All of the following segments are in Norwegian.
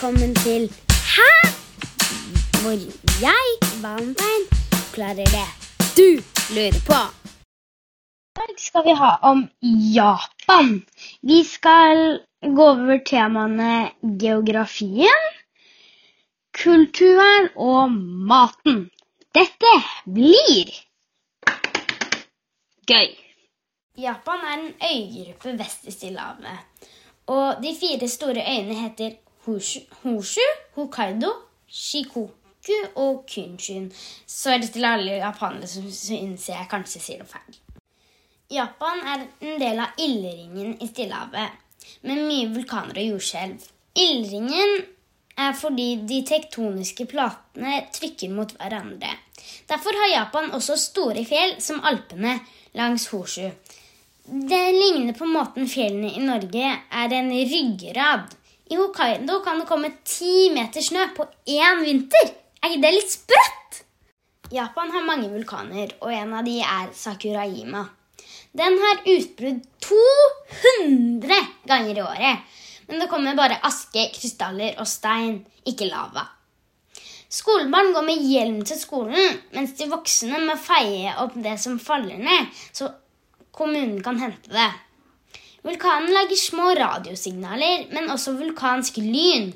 velkommen til Hæ? Hvor jeg, Valentine, klarer det du lurer på. I dag skal vi ha om Japan. Vi skal gå over temaene geografien, kulturen og maten. Dette blir gøy. Japan er en øygruppe vest i Stillehavet. Og de fire store øyene heter Hoshu, Hokkaido, Shikoku og Kunshin. Sorry til alle japanere som syns jeg kanskje sier noe feil. Japan er en del av ildringen i Stillehavet, med mye vulkaner og jordskjelv. Ildringen er fordi de tektoniske platene trykker mot hverandre. Derfor har Japan også store fjell, som Alpene langs Hoshu. Det ligner på måten fjellene i Norge er en ryggrad. I Hokkaido kan det komme ti meter snø på én vinter. Er ikke det litt sprøtt? Japan har mange vulkaner, og en av de er Sakurajima. Den har utbrudd 200 ganger i året. Men det kommer bare aske, krystaller og stein, ikke lava. Skolebarn går med hjelm til skolen, mens de voksne må feie opp det som faller ned, så kommunen kan hente det. Vulkanen lager små radiosignaler, men også vulkansk lyn,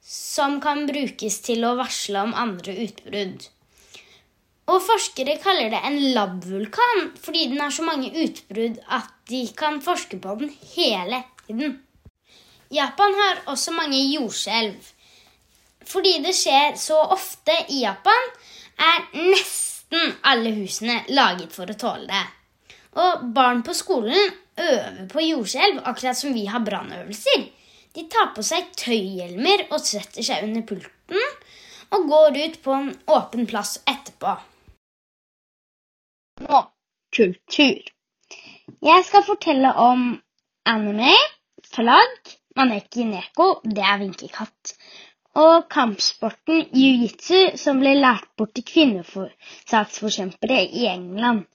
som kan brukes til å varsle om andre utbrudd. Og forskere kaller det en labvulkan fordi den har så mange utbrudd at de kan forske på den hele tiden. Japan har også mange jordskjelv. Fordi det skjer så ofte i Japan, er nesten alle husene laget for å tåle det. Og barn på skolen øver på jordskjelv, akkurat som vi har brannøvelser. De tar på seg tøyhjelmer og setter seg under pulten og går ut på en åpen plass etterpå. Nå kultur. Jeg skal fortelle om anime, flagg, maneki neko, det er vinkekatt, og kampsporten jiu-jitsu, som ble lært bort til kvinnesaksforkjempere i England.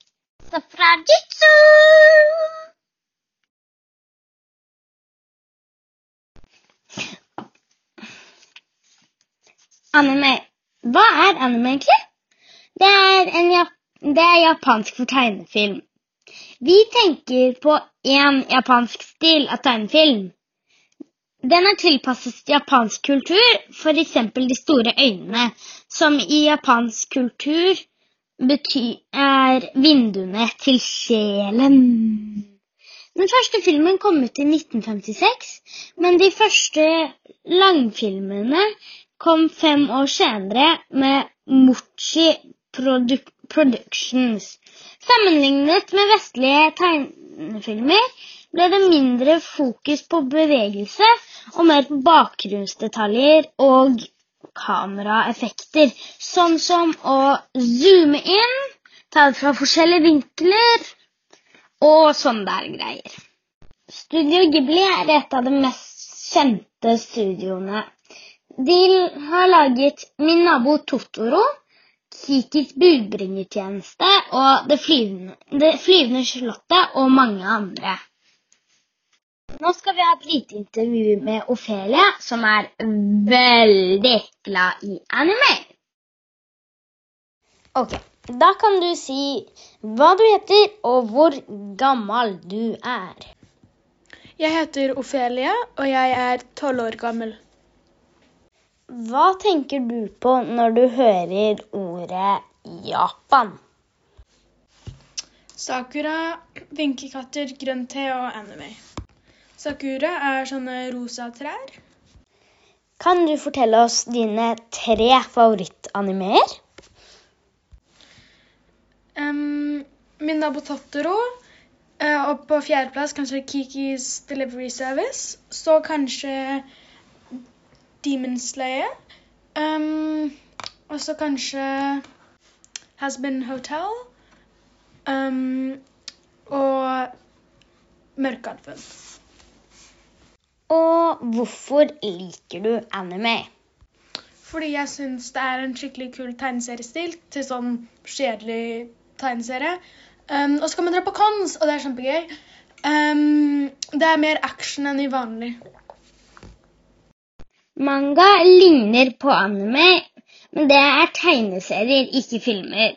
Safrajitsu! Anime. Hva er anime egentlig? Det er, en, det er japansk for tegnefilm. Vi tenker på én japansk stil av tegnefilm. Den er tilpasset japansk kultur, f.eks. de store øynene, som i japansk kultur betyr, er vinduene til sjelen. Den første filmen kom ut i 1956, men de første langfilmene kom fem år senere med Mochi Produ Productions. Sammenlignet med vestlige tegnefilmer ble det mindre fokus på bevegelse og mer på bakgrunnsdetaljer og kameraeffekter, sånn som å zoome inn, ta det fra forskjellige vinkler og sånne der greier. Studio Ghibli er et av de mest kjente studioene. De har laget Min nabo Totoro, Kikis budbringertjeneste og Det flyvende, det flyvende slottet og mange andre. Nå skal vi ha et lite intervju med Ofelia, som er veldig glad i anime. Ok, da kan du si hva du heter og hvor gammel du er. Jeg heter Ofelia, og jeg er tolv år gammel. Hva tenker du på når du hører ordet Japan? Sakura, vinkekatter, grønn te og anime. Sakura er sånne rosa trær. Kan du fortelle oss dine tre favorittanimeer? Um, min nabo Totoro. Uh, og på fjerdeplass kanskje Kikis Delivery Service. Så kanskje Demon Slayer. Um, og så kanskje Hasbin Hotel. Um, og Mørkealfen. Og hvorfor liker du anime? Fordi jeg syns det er en skikkelig kul tegneseriestil til sånn kjedelig tegneserie. Um, og så kan man dra på cons, og det er kjempegøy. Um, det er mer action enn i vanlig. Manga ligner på anime, men det er tegneserier, ikke filmer.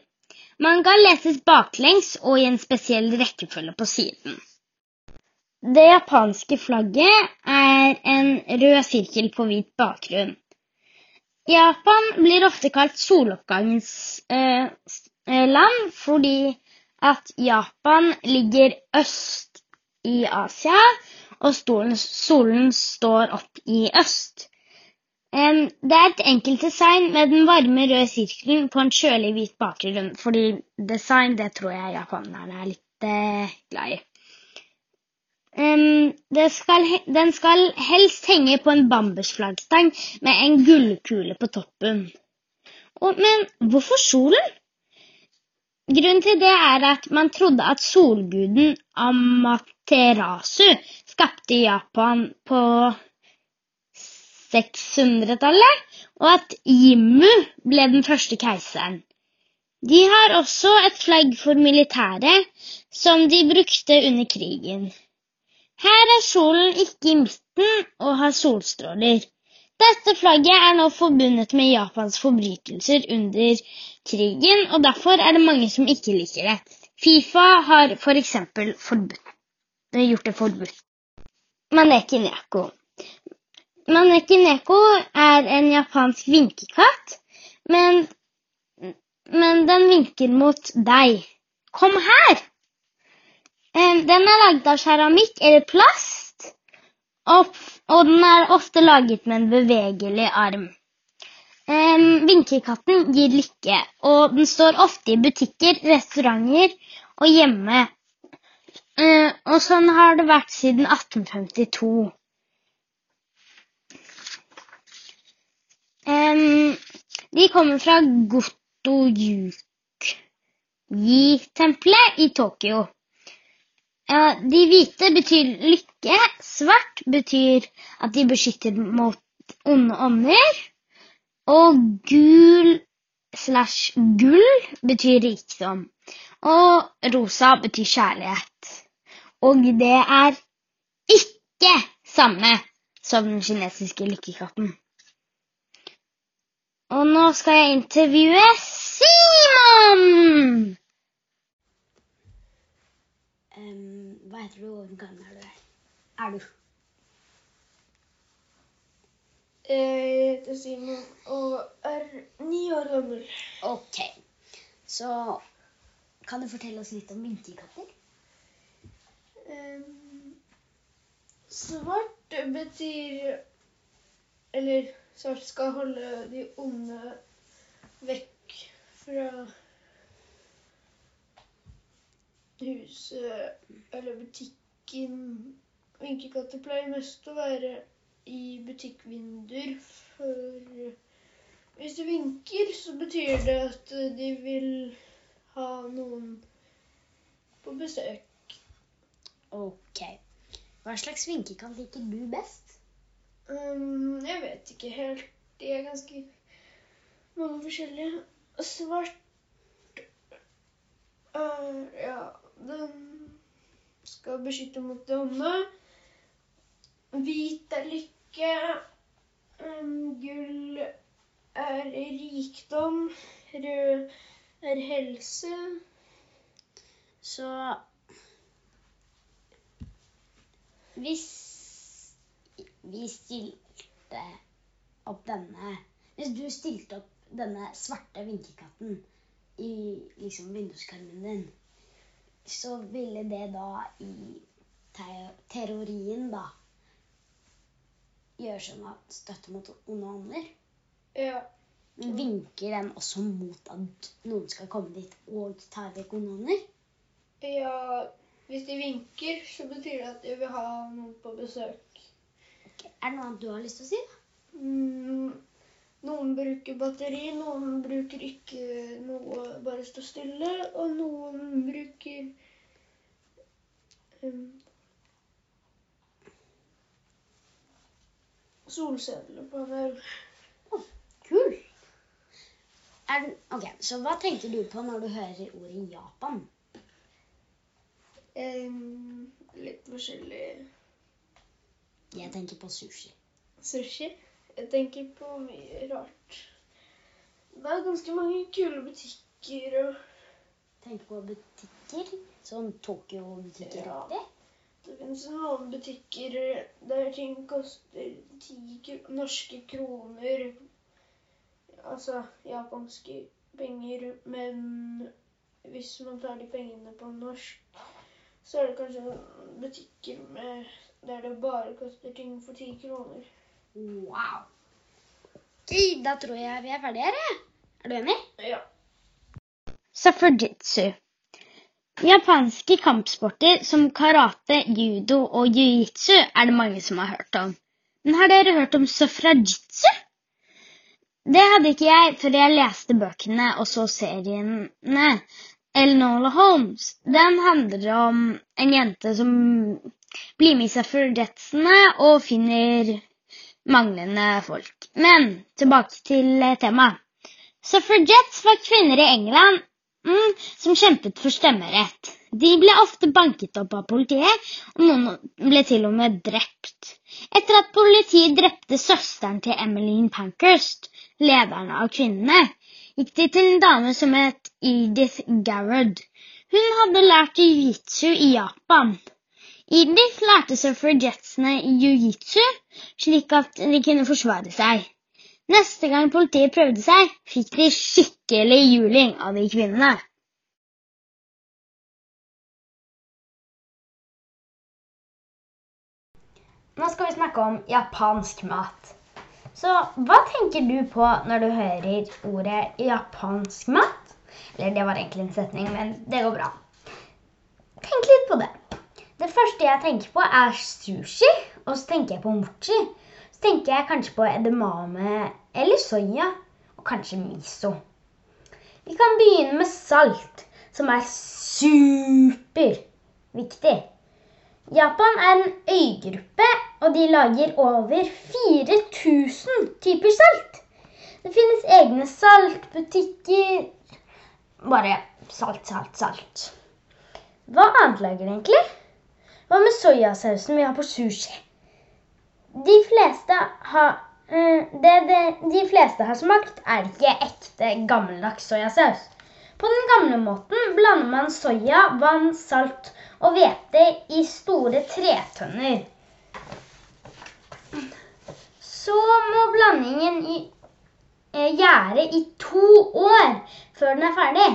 Manga leses baklengs og i en spesiell rekkefølge på siden. Det japanske flagget er en rød sirkel på hvit bakgrunn. Japan blir ofte kalt soloppgangens eh, land fordi at Japan ligger øst i Asia, og stolen, solen står opp i øst. Det er et enkelt design med den varme røde sirkelen på en kjølig hvit bakgrunn, fordi design det tror jeg japanerne er litt eh, glad i. Skal, den skal helst henge på en bambusflaggstang med en gullkule på toppen. Men hvorfor solen? Grunnen til det er at man trodde at solguden Amaterasu skapte Japan på 600-tallet, og at Jimmu ble den første keiseren. De har også et flagg for militæret, som de brukte under krigen. Her er solen ikke i midten og har solstråler. Dette flagget er nå forbundet med Japans forbrytelser under krigen, og derfor er det mange som ikke liker det. Fifa har f.eks. forbudt gjort det forbudt. Maneki neko. Maneki neko er en japansk vinkekatt, men, men den vinker mot deg. Kom her! Den er laget av keramikk eller plast, og, den er ofte laget med en bevegelig arm. Vinkekatten gir lykke, og den står ofte i butikker, restauranter og hjemme. Eh, Og sånn har det vært siden 1852. De kommer fra Gotoyuki-tempelet i Tokyo. Eh, De hvite betyr lykke, svart betyr at de beskytter mot onde ånder, og gul slash gull betyr rikdom, og rosa betyr kjærlighet. Og det er ikke samme som den kinesiske lykkekatten. Og nå skal jeg intervjue Simon! Em, hva heter du, og hvor gammel er du? Er du? Jeg heter Simon og er ni år gammel. Ok. Så kan du fortelle oss litt om minkekatter? Um, svart betyr Eller svart skal holde de onde vekk fra huset eller butikken. Vinkekatter pleier mest å være i butikkvinduer, for hvis de vinker, så betyr det at de vil ha noen på besøk. Ok. Hva slags vinkekant liker du best? Um, jeg vet ikke helt. De er ganske mange forskjellige. Svart uh, Ja, den skal beskytte mot det onde. Hvit er lykke. Um, gull er rikdom. Rød er helse. Så hvis vi stilte opp denne Hvis du stilte opp denne svarte vinkekatten i liksom vinduskarmen din, så ville det da i te teorien da gjøre sånn at støtte mot onde ånder? Ja. Men vinker den også mot at noen skal komme dit og ta vekk onde ånder? ja. Hvis de vinker, så betyr det at de vil ha noen på besøk. Okay. Er det noe annet du har lyst til å si? da? Mm, noen bruker batteri, noen bruker ikke noe, bare stå stille, og noen bruker um, solcellepanel. Kult. Er den, ok, Så hva tenker du på når du hører ordet Japan? Um, litt forskjellig Jeg tenker på sushi. sushi. Jeg tenker på mye rart. Det er ganske mange kule butikker og Tenk på butikker. Sånn Tokyo-butikker. Ja. Det finnes noen butikker der ting koster ti norske kroner. Altså japanske penger. Men hvis man tar de pengene på norsk, så er det kanskje butikker med, der det bare koster ting for ti kroner. Wow. Ok, da tror jeg vi er ferdige her. Er du enig? Ja. Suffragitsu. Japanske kampsporter som karate, judo og jiu-jitsu er det mange som har hørt om. Men har dere hørt om suffragitsu? Det hadde ikke jeg før jeg leste bøkene og så seriene. Enola Holmes. Den handler om en jente som blir med i suffragettene og finner manglende folk. Men tilbake til temaet. Suffragettes var kvinner i England mm, som kjempet for stemmerett. De ble ofte banket opp av politiet, og noen ble til og med drept. Etter at politiet drepte søsteren til Emmeline Pankhurst, lederen av kvinnene, gikk de til en dame som het Edith Garrod. Hun hadde lært jiu-jitsu i Japan. Edith lærte suffragettene jiu-jitsu, slik at de kunne forsvare seg. Neste gang politiet prøvde seg, fikk de skikkelig juling av de kvinnene. Nå skal vi snakke om japansk mat. Så hva tenker du på når du hører ordet japansk mat? Eller det var egentlig en setning, men det går bra. Tenk litt på det. Det første jeg tenker på, er sushi, og så tenker jeg på mochi. Så tenker jeg kanskje på edamame eller soya, og kanskje miso. Vi kan begynne med salt, som er superviktig. Japan er en øygruppe, og de lager over 4000 typer salt. Det finnes egne saltbutikker. Bare salt, salt, salt. Hva annet lager de egentlig? Hva med soyasausen vi har på sushi? De fleste har eh, det, det de fleste har smakt, er ikke ekte gammeldags soyasaus. På den gamle måten blander man soya, vann, salt og hvete i store tretønner. Så må blandingen i, eh, gjære i to år før den er ferdig.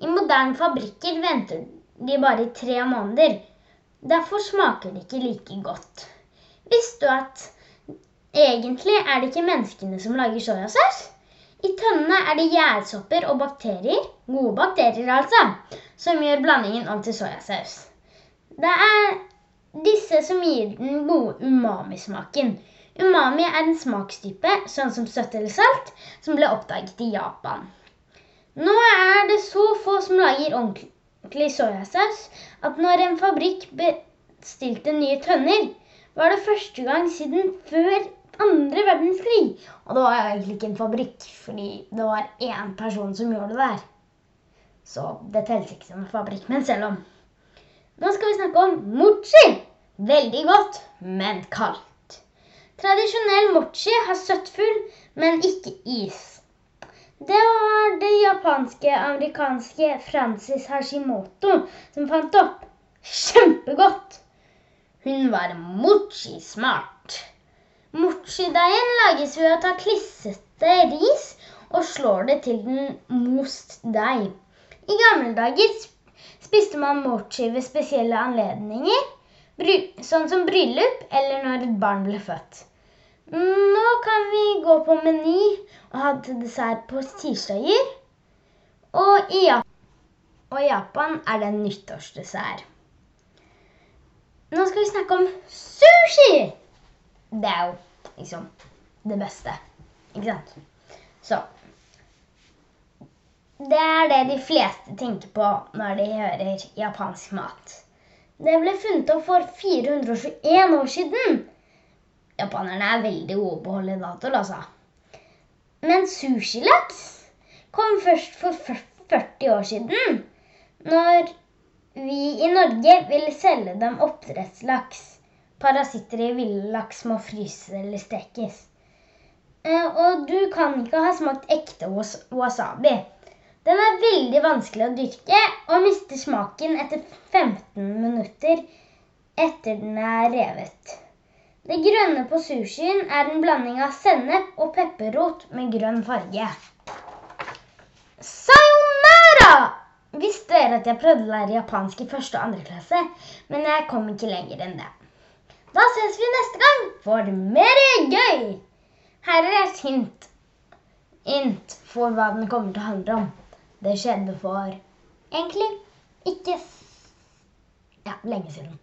I moderne fabrikker venter de bare i tre måneder. Derfor smaker det ikke like godt. Visste du at egentlig er det ikke menneskene som lager soyasaus? I tønnene er det gjærsopper og bakterier, gode bakterier altså, som gjør blandingen om til soyasaus. Det er disse som gir den gode umami-smaken. Umami er en smakstype, sånn som søtt eller salt, som ble oppdaget i Japan. Nå er det så få som lager ordentlig soyasaus at når en fabrikk bestilte nye tønner, var det første gang siden før andre verdenskrig. Og det var egentlig ikke en fabrikk, fordi det var én person som gjorde det der. Så det telles ikke som en fabrikk, men selv om. Nå skal vi snakke om mochi. Veldig godt, men kaldt. Tradisjonell mochi har søtfull, men ikke is. Det var det japanske-amerikanske Francis Hashimoto som fant opp. Kjempegodt! Hun var mochi-smart. Mochi-deigen lages ved å ta klissete ris og slår det til den most deig. I gamle dager spiste man mochi ved spesielle anledninger, sånn som bryllup eller når et barn ble født. Nå kan vi gå på Meny og ha til dessert på tirsdager. Og i Japan, og Japan er det nyttårsdessert. Nå skal vi snakke om sushi! Det er jo liksom det beste. Ikke sant? Så Det er det de fleste tenker på når de hører japansk mat. Det ble funnet opp for 421 år siden. Japanerne er veldig gode på å holde datoer, altså. Men sushilaks kom først for 40 år siden. Når vi i Norge ville selge dem oppdrettslaks. Parasitter i ville laks må fryses eller stekes. Eh, og du kan ikke ha smakt ekte wasabi. Den er veldig vanskelig å dyrke og mister smaken etter 15 minutter etter den er revet. Det grønne på sushien er en blanding av sennep og pepperrot med grønn farge. Sayonara! Visste dere at jeg prøvde å lære japansk i første og andre klasse, men jeg kom ikke lenger enn det. Da ses vi neste gang for mer gøy! Her er et hint. Int for hva den kommer til å handle om. Det skjedde for egentlig ikke ja, lenge siden.